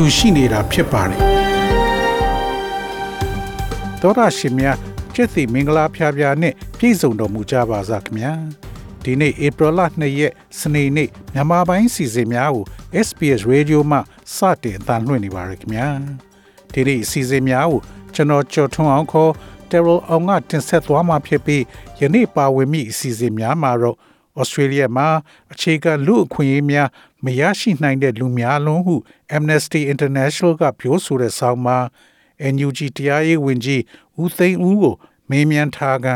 တူရှိနေတာဖြစ်ပါတယ်သောရရှိမြကျက်စီမင်္ဂလာဖျားဖျားနဲ့ပြည့်စုံတော်မူကြပါစားခင်ဗျာဒီနေ့ဧပြီလ2ရက်စနေနေ့မြန်မာပိုင်းစီစဉ်များကို SPS Radio မှစတင်အသံလွှင့်နေပါရခင်ဗျာဒီနေ့စီစဉ်များကိုကျွန်တော်ကျော်ထွန်းအောင်ခေါ် Terrell အောင်ကတင်ဆက်သွားမှာဖြစ်ပြီးယနေ့ပါဝင်မိအစီအစဉ်များမှာတော့ Australia မှာအခြေခံလူအခွင့်အရေးများမရရှိနိုင်တဲ့လူများလုံးဟု Amnesty International ကပြောဆိုတဲ့ဆောင်းမှာ NUG တရားရေးဝန်ကြီးဦးသိန်းဦးကိုမေးမြန်းထားကံ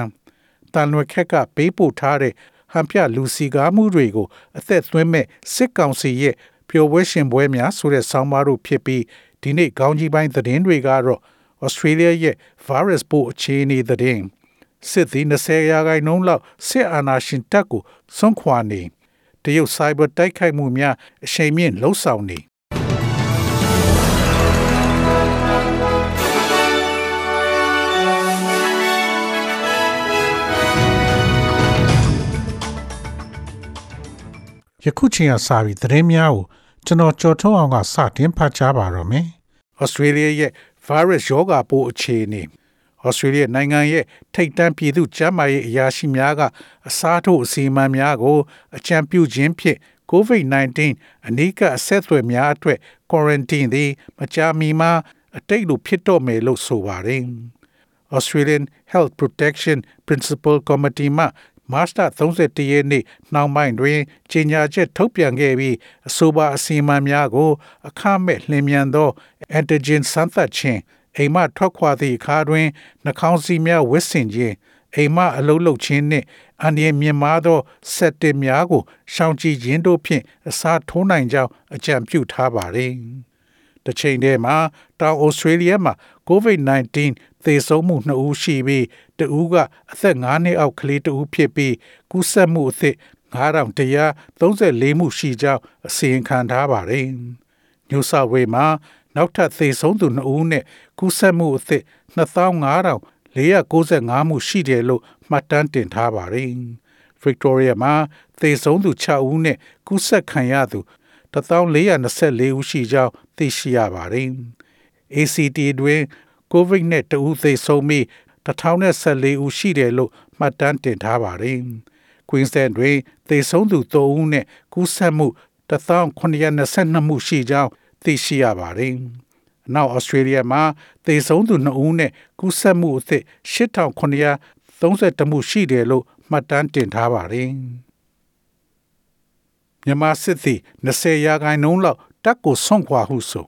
တန်လွယ်ခက်ကပေးပို့ထားတဲ့ဟန်ပြလူစီကားမှုတွေကိုအသက်သွင်းမဲ့စစ်ကောင်စီရဲ့ပျော်ပွဲရှင်ပွဲများဆိုတဲ့ဆောင်းပါးတို့ဖြစ်ပြီးဒီနေ့ခေါင်းကြီးပိုင်းသတင်းတွေကတော့ Australia ရဲ့ virus ပိုးအခြေအနေသတင်း စစ်သည်20ရာခိုင်နှုန်းလောက်စစ်အာဏာရှင်တပ်ကိုစွန့်ခွာနေတရုတ် cyber တိုက်ခိုက်မှုများအရှိန်မြင့်လှုပ်ဆောင်နေယခုချိန်ကစပြီးသတင်းများကိုကျွန်တော်ကြော်ထုတ်အောင်ကစတင်ဖတ်ကြားပါတော့မယ်။ Australia ရဲ့ virus ရောဂါပိုးအခြေအနေ ဩစတြေးလျနိုင်ငံရဲ့ထိပ်တန်းပြည်သူ့ကျန်းမာရေးအရာရှိများကအစားထိုးအစီအမံများကိုအကြံပြုခြင်းဖြင့် COVID-19 အနီးကအဆက်အသွယ်များအတွက် quarantine သည်မကြာမီမှာအတိတ်လိုဖြစ်တော့မယ်လို့ဆိုပါတယ်။ Australian Health Protection Principal Committee မှမတ်လ31ရက်နေ့နှောင်းပိုင်းတွင်ကြေညာချက်ထုတ်ပြန်ခဲ့ပြီးအဆိုပါအစီအမံများကို အခမဲ့လျင်မြန်သော antigen စမ်းသပ်ခြင်း အိမ်မှထွက်ခွာသည့်အခါတွင်နှာခေါင်းစည်းများဝတ်ဆင်ခြင်းအိမ်မှအလုံးလုံးခြင်းနှင့်အန္တရာယ်မြင့်မားသောဆက်တင်များကိုရှောင်ကြဉ်ခြင်းတို့ဖြင့်အစားထိုးနိုင်ကြောင်းအကြံပြုထားပါသည်။တစ်ချိန်တည်းမှာတောင်ဩစတြေးလျမှာ COVID-19 သေဆုံးမှု2ဦးရှိပြီးတဦးကအသက်9နှစ်အောက်ကလေးတဦးဖြစ်ပြီးကူးစက်မှုအသစ်9134မှုရှိကြောင်းအစီရင်ခံထားပါတယ်။ညိုဆဝေမှာ နောက်ထပ်သေဆုံးသူ2ဦးနဲ့ကူးစက်မှုအသစ်25,495မှုရှိတယ်လို့မှတ်တမ်းတင်ထားပါတယ်။ Victoria မှာသေဆုံးသူ6ဦးနဲ့ကူးစက်ခံရသူ1424ဦးရှိကြောင်းသိရှိရပါတယ်။ ACT တွင် COVID နဲ့တဦးသေဆုံးပြီး1014ဦးရှိတယ်လို့မှတ်တမ်းတင်ထားပါတယ်။ Queensland တွင်သေဆုံးသူ3ဦးနဲ့ကူးစက်မှု1922မှုရှိကြောင်း သိရှိရပါတယ်။နောက်ဩစတြေးလျမှာသေဆုံးသူ2ဦးနဲ့ကူးစက်မှုအသစ်8932မှုရှိတယ်လို့မှတ်တမ်းတင်ထားပါတယ်။မြန်မာစစ်သည်20ရာခိုင်နှုန်းလောက်တပ်ကိုဆွန့်ခွာဟုဆို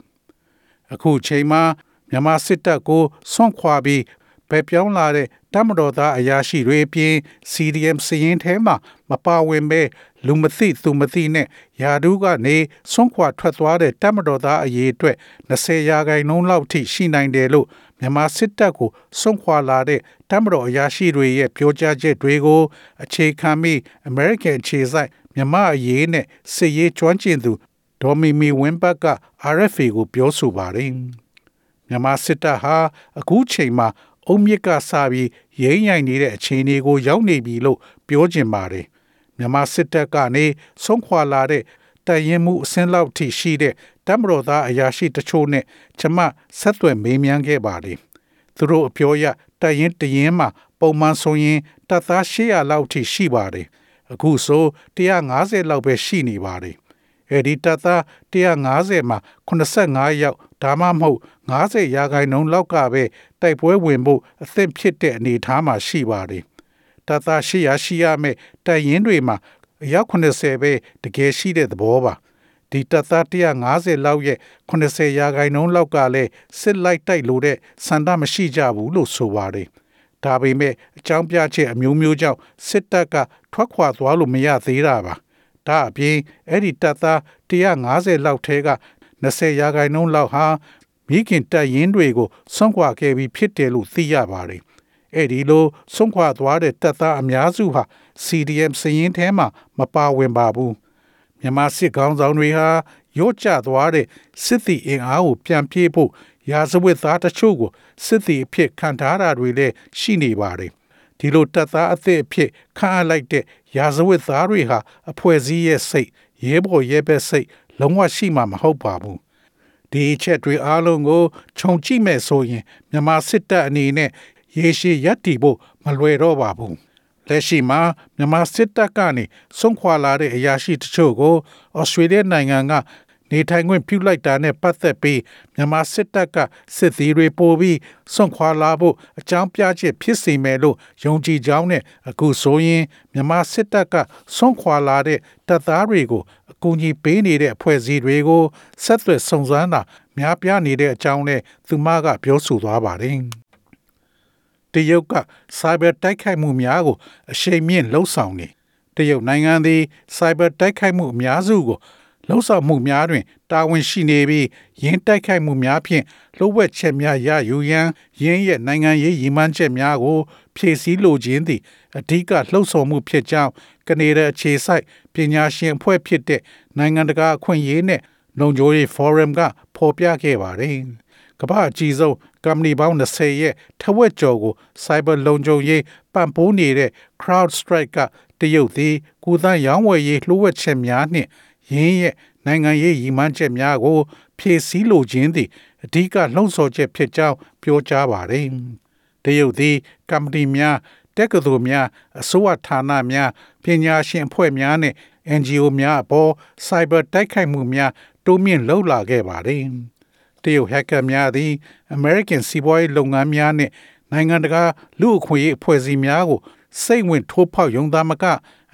အခုချိန်မှာမြန်မာစစ်တပ်ကိုဆွန့်ခွာပြီးဘယ်ပြောင်းလာတဲ့ တမတော်သားအရာရှိတွေအပြင် CDM စရင်ထဲမှာမပါဝင်ပဲလူမသိသူမသိနဲ့ယာဒူးကနေဆွန့်ခွာထွက်သွားတဲ့တမတော်သားအရေးအတွက်20ရာခိုင်နှုန်းလောက်ထိရှိနိုင်တယ်လို့မြန်မာစစ်တပ်ကိုဆွန့်ခွာလာတဲ့တမတော်အရာရှိတွေရဲ့ပြောကြားချက်တွေကိုအခြေခံပြီး American ခြေဆိုင်မြန်မာအရေးနဲ့စစ်ရေးကျွမ်းကျင်သူဒေါ်မီမီဝင်းဘတ်က RFA ကိုပြောဆိုပါတယ်မြန်မာစစ်တပ်ဟာအခုချိန်မှာ အုံမြစ်ကစပြီးရိမ့်ရိုင်နေတဲ့အခြေအနေကို ရောက်နေပြီလို့ပြောကျင်ပါတယ်မြန်မာစစ်တပ်ကနေဆုံးခွာလာတဲ့တရင်မှုအစင်းလောက်ထိရှိတဲ့တမတော်သားအရာရှိတချို့နဲ့ကျမဆက်သွယ်မေးမြန်းခဲ့ပါတယ်သူတို့အပြောရတရင်တရင်မှာပုံမှန်ဆိုရင်တပ်သား800လောက်ထိရှိပါတယ်အခုဆို150လောက်ပဲရှိနေပါတယ်အဲဒီတပ်သား150မှာ85ယောက်ဒါမှမဟုတ်90ရာခိုင်နှုန်းလောက်ကပဲ တိုက်ပွဲဝင်ဖို့အသင့်ဖြစ်တဲ့အနေအထားမှာရှိပါတယ်တပ်သား800ရှိရမယ်တပ်ရင်းတွေမှာအယောက်80ပဲတကယ်ရှိတဲ့သဘောပါဒီတပ်သား150လောက်ရဲ့80ရာခိုင်နှုန်းလောက်ကလည်းစစ်လိုက်တိုက်လို့တဲ့စန္ဒမရှိကြဘူးလို့ဆိုပါတယ်ဒါပေမဲ့အကြောင်းပြချက်အမျိုးမျိုးကြောင့်စစ်တပ်ကထွက်ခွာသွားလို့မရသေးတာပါဒါအပြင်အဲ့ဒီတပ်သား150လောက်ထဲက20ရာခိုင်နှုန်းလောက်ဟာ မိခင်တပ်ရင်းတွေကိုဆွန့်ခွာခဲ့ပြီးဖြစ်တယ်လို့သိရပါတယ်။အဲ့ဒီလိုဆွန့်ခွာသွားတဲ့တပ်သားအများစုဟာ CDM စရင်ထဲမှာမပါဝင်ပါဘူး။မြန်မာစစ်ကောင်းဆောင်တွေဟာရော့ကျသွားတဲ့စစ်တီအင်အားကိုပြန်ပြေးဖို့ရာဇဝတ်သားတချို့ကိုစစ်တီအဖြစ်ခံထားတာတွေလည်းရှိနေပါတယ်။ဒီလိုတပ်သားအသစ်အဖြစ်ခံအပ်လိုက်တဲ့ရာဇဝတ်သားတွေဟာအဖွဲ့အစည်းရဲ့စိတ်ရဲဘော်ရဲဘက်စိတ်လုံးဝရှိမှမဟုတ်ပါဘူး ဒီအချက်တွေအားလုံးကိုခြုံကြည့်မဲ့ဆိုရင်မြန်မာစစ်တပ်အနေနဲ့ရေရှည်ရပ်တည်ဖို့မလွယ်တော့ပါဘူးလက်ရှိမှာမြန်မာစစ်တပ်ကနေဆုံးခွာလာတဲ့အရာရှိတချို့ကိုဩစတြေးလျနိုင်ငံက နေထိုင်ခွင့်ပြုလိုက်တာနဲ့ပတ်သက်ပြီးမြန်မာစစ်တပ်ကစစ်သည်တွေပို့ပြီးဆွန့်ခွာလာဖို့အကြောင်းပြချက်ဖြစ်စေမယ်လို့ယုံကြည်ကြောင်းနဲ့အခုဆိုရင်မြန်မာစစ်တပ်ကဆွန့်ခွာလာတဲ့တပ်သားတွေကိုအကူအညီပေးနေတဲ့အဖွဲ့အစည်းတွေကိုဆက်သွယ်စုံစမ်းတာများပြားနေတဲ့အကြောင်းနဲ့သူမကပြောဆိုသွားပါတယ်တရုတ်က cyber တိုက်ခိုက်မှုများကိုအရှိန်မြင့်လှုံ့ဆော်နေတရုတ်နိုင်ငံသည် cyber တိုက်ခိုက်မှုအများစုကို လှုံ့ဆော်မှုများတွင် တာဝန်ရှိနေပြီးရင်းတိုက်ခိုက်မှုများဖြင့်လှုပ်ဝက်ချက်များရယူရန်ရင်းရဲ့နိုင်ငံရေးရည်မှန်းချက်များကို ဖြည့်ဆည်းလိုခြင်းသည်အဓိကလှုံ့ဆော်မှုဖြစ်ကြောင်းကနေဒါအခြေစိုက်ပညာရှင်အဖွဲ့ဖြစ်တဲ့နိုင်ငံတကာအခွင့်အရေးနဲ့လုံခြုံရေး forum ကဖော်ပြခဲ့ပါတယ်။ကမ္ဘာအကြီးဆုံးကမ္ပဏီပေါင်း20ရဲ့ထဝက်ကျော်ကို cyber လုံခြုံရေးပံ့ပိုးနေတဲ့ CrowdStrike ကတရုတ်သည်ကုသရောင်းဝယ်ရေးလှုပ်ဝက်ချက်များနှင့် ရင်းရဲ့နိုင်ငံရေးရည်မှန်းချက်များကို ဖြည့်ဆည်းလိုခြင်းသည်အဓိကလှုံ့ဆော်ချက်ဖြစ်ကြောင်းပြောကြားပါတယ်။တရုတ်သည်ကမ္ပဏီများတက္ကသိုလ်များအစိုးရဌာနများပညာရှင်အဖွဲ့များနဲ့ NGO များအပေါ် cyber တိုက်ခိုက်မှုများတိုးမြင့်လှုပ်လာခဲ့ပါတယ်။တရုတ် hacker များသည် American စီးပွားရေးလုပ်ငန်းများနဲ့နိုင်ငံတကာလူ့အခွင့်အရေးအဖွဲ့အစည်းများကိုစိတ်ဝင်ထိုးဖောက်ယုံသားမက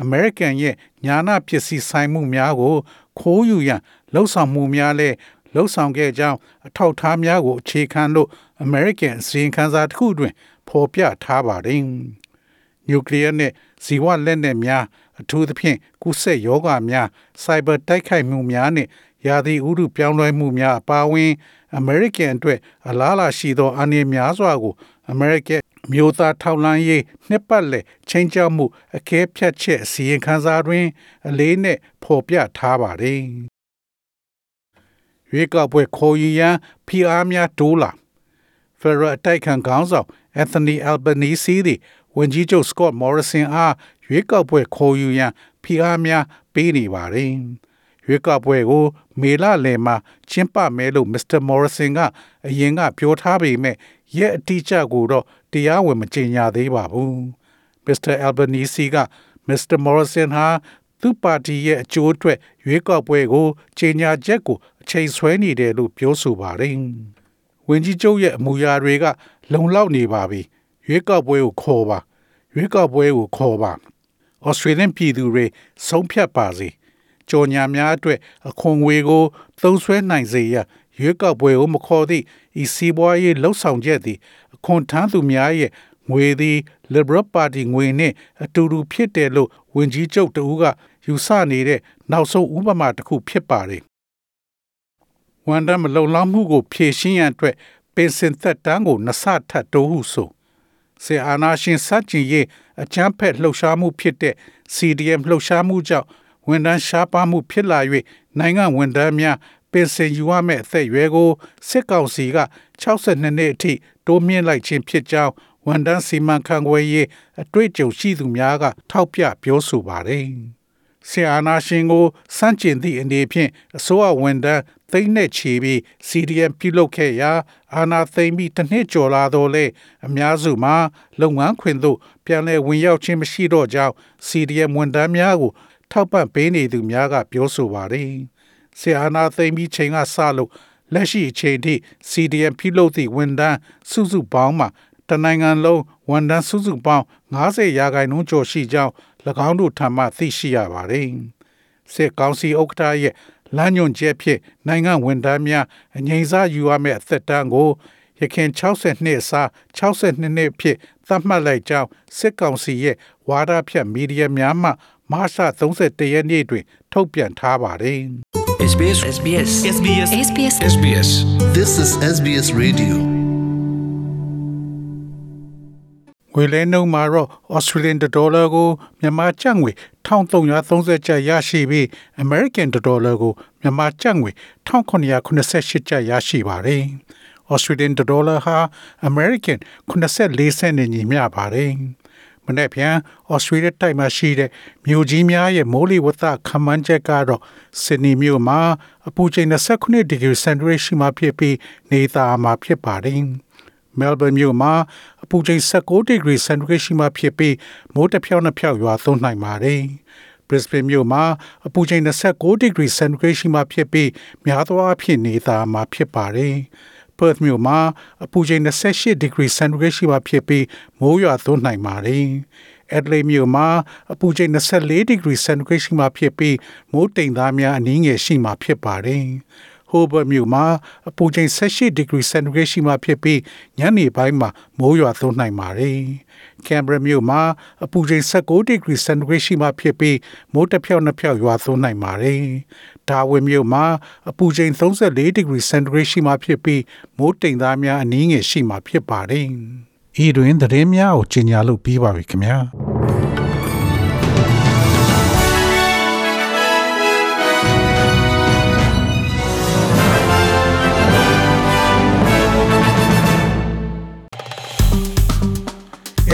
American ရဲ့ညာနာပစ္စည်းဆိုင်မှုများကို ခိုးယူရန်လှုံ့ဆော်မှုများလည်းလှုံ့ဆော်ခဲ့ကြောင်းအထောက်အထားများကိုအခြေခံလို့ American အစီရင်ခံစာတစ်ခုတွင်ဖော်ပြထားပါတယ်။နျူကလ িয়ার နဲ့ဇီဝလက်နက်များအထူးသဖြင့်ကုဆက်ယောဂများစိုက်ဘာတိုက်ခိုက်မှုများနဲ့ရာသီဥတုပြောင်းလဲမှုများအပါအဝင် American အတွက်အလားအလာရှိသောအန္တရာယ်များစွာကို American မြို့ သားထောက်လှမ်းရေးနှစ်ပတ်လည်ချင်းချောက်မှုအကဲဖြတ်ချက်အစီရင်ခံစာတွင် အလေးနဲ့ဖော်ပြထားပါတယ်။ရွေးကောက်ပွဲခေါ်ယူရန်ဖိအားများတိုးလာ Federal အတိုက်ခံခေါင်းဆောင် Anthony Albanese သည်ဝန်ကြီးချုပ် Scott Morrison အားရွေးကောက်ပွဲခေါ်ယူရန်ဖိအားများပေးနေပါတယ်။ရွေးကောက်ပွဲကို မေလလယ်မှာကျင်းပမယ်လို့ Mr. Morrison ကအရင်ကပြောထားပေမဲ့ရက်အတိအကျကိုတော့ တရားဝင်မကြေညာသေးပါဘူး။ Mr. Albanese က Mr. Morrison ဟာသူ့ပါတီရဲ့အကျိုးအတွက်ရွေးကောက်ပွဲကိုကြေညာချက်ကိုအချိန်ဆွဲနေတယ်လို့ပြောဆိုပါတယ်။ဝင်ကြီးချုပ်ရဲ့အမူအရာတွေက လုံလောက်နေပါပြီ။ရွေးကောက်ပွဲကိုခေါ်ပါ။ရွေးကောက်ပွဲကိုခေါ်ပါ။ Australian ပြည်သူတွေဆုံးဖြတ်ပါစေ။ကြော်ညာများအတွက်အခွန်ငွေကိုသုံးဆွဲနိုင်စေရ ရွေးကောက်ပွဲကိုမခေါ်သည့်ဤစီးပွားရေးလှုပ်ဆောင်ချက်သည်အခွန်ထမ်းသူများရဲ့ငွေသည် Liberal Party ငွေနှင့်အတူတူဖြစ်တယ်လို့ဝန်ကြီးချုပ်တဦးကယူဆနေတဲ့နောက်ဆုံးဥပမာတစ်ခုဖြစ်ပါတယ်။ဝန်တမ်းမလုံလောက်မှုကိုဖြေရှင်းရန်အတွက်ပင်စင်သက်တမ်းကိုနှဆထပ်တိုးဟုဆိုစေအာနာရှင်စတင်ရေးအချမ်းဖက်လှုပ်ရှားမှုဖြစ်တဲ့ CDM လှုပ်ရှားမှုကြောင့်ဝန်တန်းရှားပါမှုဖြစ်လာ၍နိုင်ငံဝန်ထမ်းများ ပင်စင်ယူရမယ့်အသက်အရွယ်ကိုစစ်ကောင်စီက62နှစ်အထိတိုးမြင့်လိုက်ခြင်းဖြစ်ကြောင်းဝန်တန်းစီမံခန့်ခွဲရေးအတွေ့အကြုံရှိသူများက ထောက်ပြပြောဆိုပါတယ်။ဆီအာနာရှင်ကိုစန့်ကျင်သည့်အနေဖြင့်အစိုးရဝန်ထမ်းသိန်းနဲ့ချီပြီး CDM ပြုလုပ်ခဲ့ရာအာနာသိမ့်ပြီးတစ်နှစ်ကျော်လာတော့လေအများစုမှာလုပ်ငန်းခွင်သို့ပြန်လည်ဝင်ရောက်ခြင်းမရှိတော့ကြောင်း CDM ဝန်ထမ်းများကို ထောက်ပံ့ပေးနေသူများကပြောဆိုပါတယ်။ ဆီအာနာသိမ့်ပြီးချိန်ကစလို့လက်ရှိအချိန်ထိ CDM ပြုလုပ်သည့်ဝန်ထမ်းစုစုပေါင်းမှာတနိုင်ငံလုံးဝန်ထမ်းစုစုပေါင်း90ရာခိုင်နှုန်းကျော်ရှိကြောင်း၎င်းတို့ထံမှသိရှိရပါတယ်။စစ်ကောင်စီဥက္ကဋ္ဌရဲ့လမ်းညွှန်ချက်ဖြင့်နိုင်ငံဝန်ထမ်းများအငြိမ်စားယူရမယ့်အသက်တမ်းကိုရခင်60နှစ်အစား62နှစ်ဖြစ်သတ်မှတ်လိုက်ကြောင်းစစ်ကောင်စီရဲ့ဝါဒဖြန့်မီဒီယာများမှမတ်လ31ရက်နေ့တွင် ထုတ်ပြန်ထားပါတယ်။ SBS SBS SBS SBS SBS This is SBS Radio. ငွေလဲနှုန်းမှာတော့ Australian dollar ကိုမြန်မာကျပ်ငွေ1330ကျပ်ရရှိပြီး American dollar ကိုမြန်မာကျပ်ငွေ1988ကျပ်ရရှိပါတယ်။ Australian dollar ဟာ American 84စက်နဲ့ညီမျှပါတယ်။ မနေ့ပြန် Australia တိုက်မှာရှိတဲ့မြို့ကြီးများရဲ့မိုးလေဝသခန့်မှန်းချက်ကတော့ Sydney မြို့မှာအပူချိန်29ဒီဂရီစင်တီဂရိတ်ရှိမှဖြစ်ပြီးနေသားမှာဖြစ်ပါတယ်။ Melbourne မြို့မှာအပူချိန်16ဒီဂရီစင်တီဂရိတ်ရှိမှဖြစ်ပြီးမိုးတစ်ဖြောင်းနှစ်ဖြောက်ရွာသွန်းနိုင်ပါတယ်။ Brisbane မြို့မှာအပူချိန်29ဒီဂရီစင်တီဂရိတ်ရှိမှဖြစ်ပြီးများသောအားဖြင့်နေသားမှာဖြစ်ပါတယ်။ Perth မြို့မှာအပူချိန်28ဒီဂရီစင်တီဂရိတ်ရှိမှဖြစ်ပြီးမိုးရွာသွန်းနိုင်ပါတယ်။ Adelaide မြို့မှာအပူချိန်24ဒီဂရီစင်တီဂရိတ်ရှိမှဖြစ်ပြီးမိုးတိမ်သားများအနည်းငယ်ရှိမှဖြစ်ပါတယ်။ Hobart မြို့မှာအပူချိန်18ဒီဂရီစင်တီဂရိတ်ရှိမှဖြစ်ပြီးညနေပိုင်းမှာမိုးရွာသွန်းနိုင်ပါတယ်။ Canberra မြို့မှာအပူချိန်19ဒီဂရီစင်တီဂရိတ်ရှိမှဖြစ်ပြီးမိုးတစ်ဖြောက်နှစ်ဖြောက်ရွာသွန်းနိုင်ပါတယ်။ Darwin မြို့မှာအပူချိန်34ဒီဂရီစင်တီဂရိတ်ရှိမှဖြစ်ပြီးမိုးတိမ်သားများအနည်းငယ်ရှိမှဖြစ်ပါတယ်။ဤတွင်သတင်းများကိုကြီးညာလို့ပြီးပါပြီခင်ဗျာ။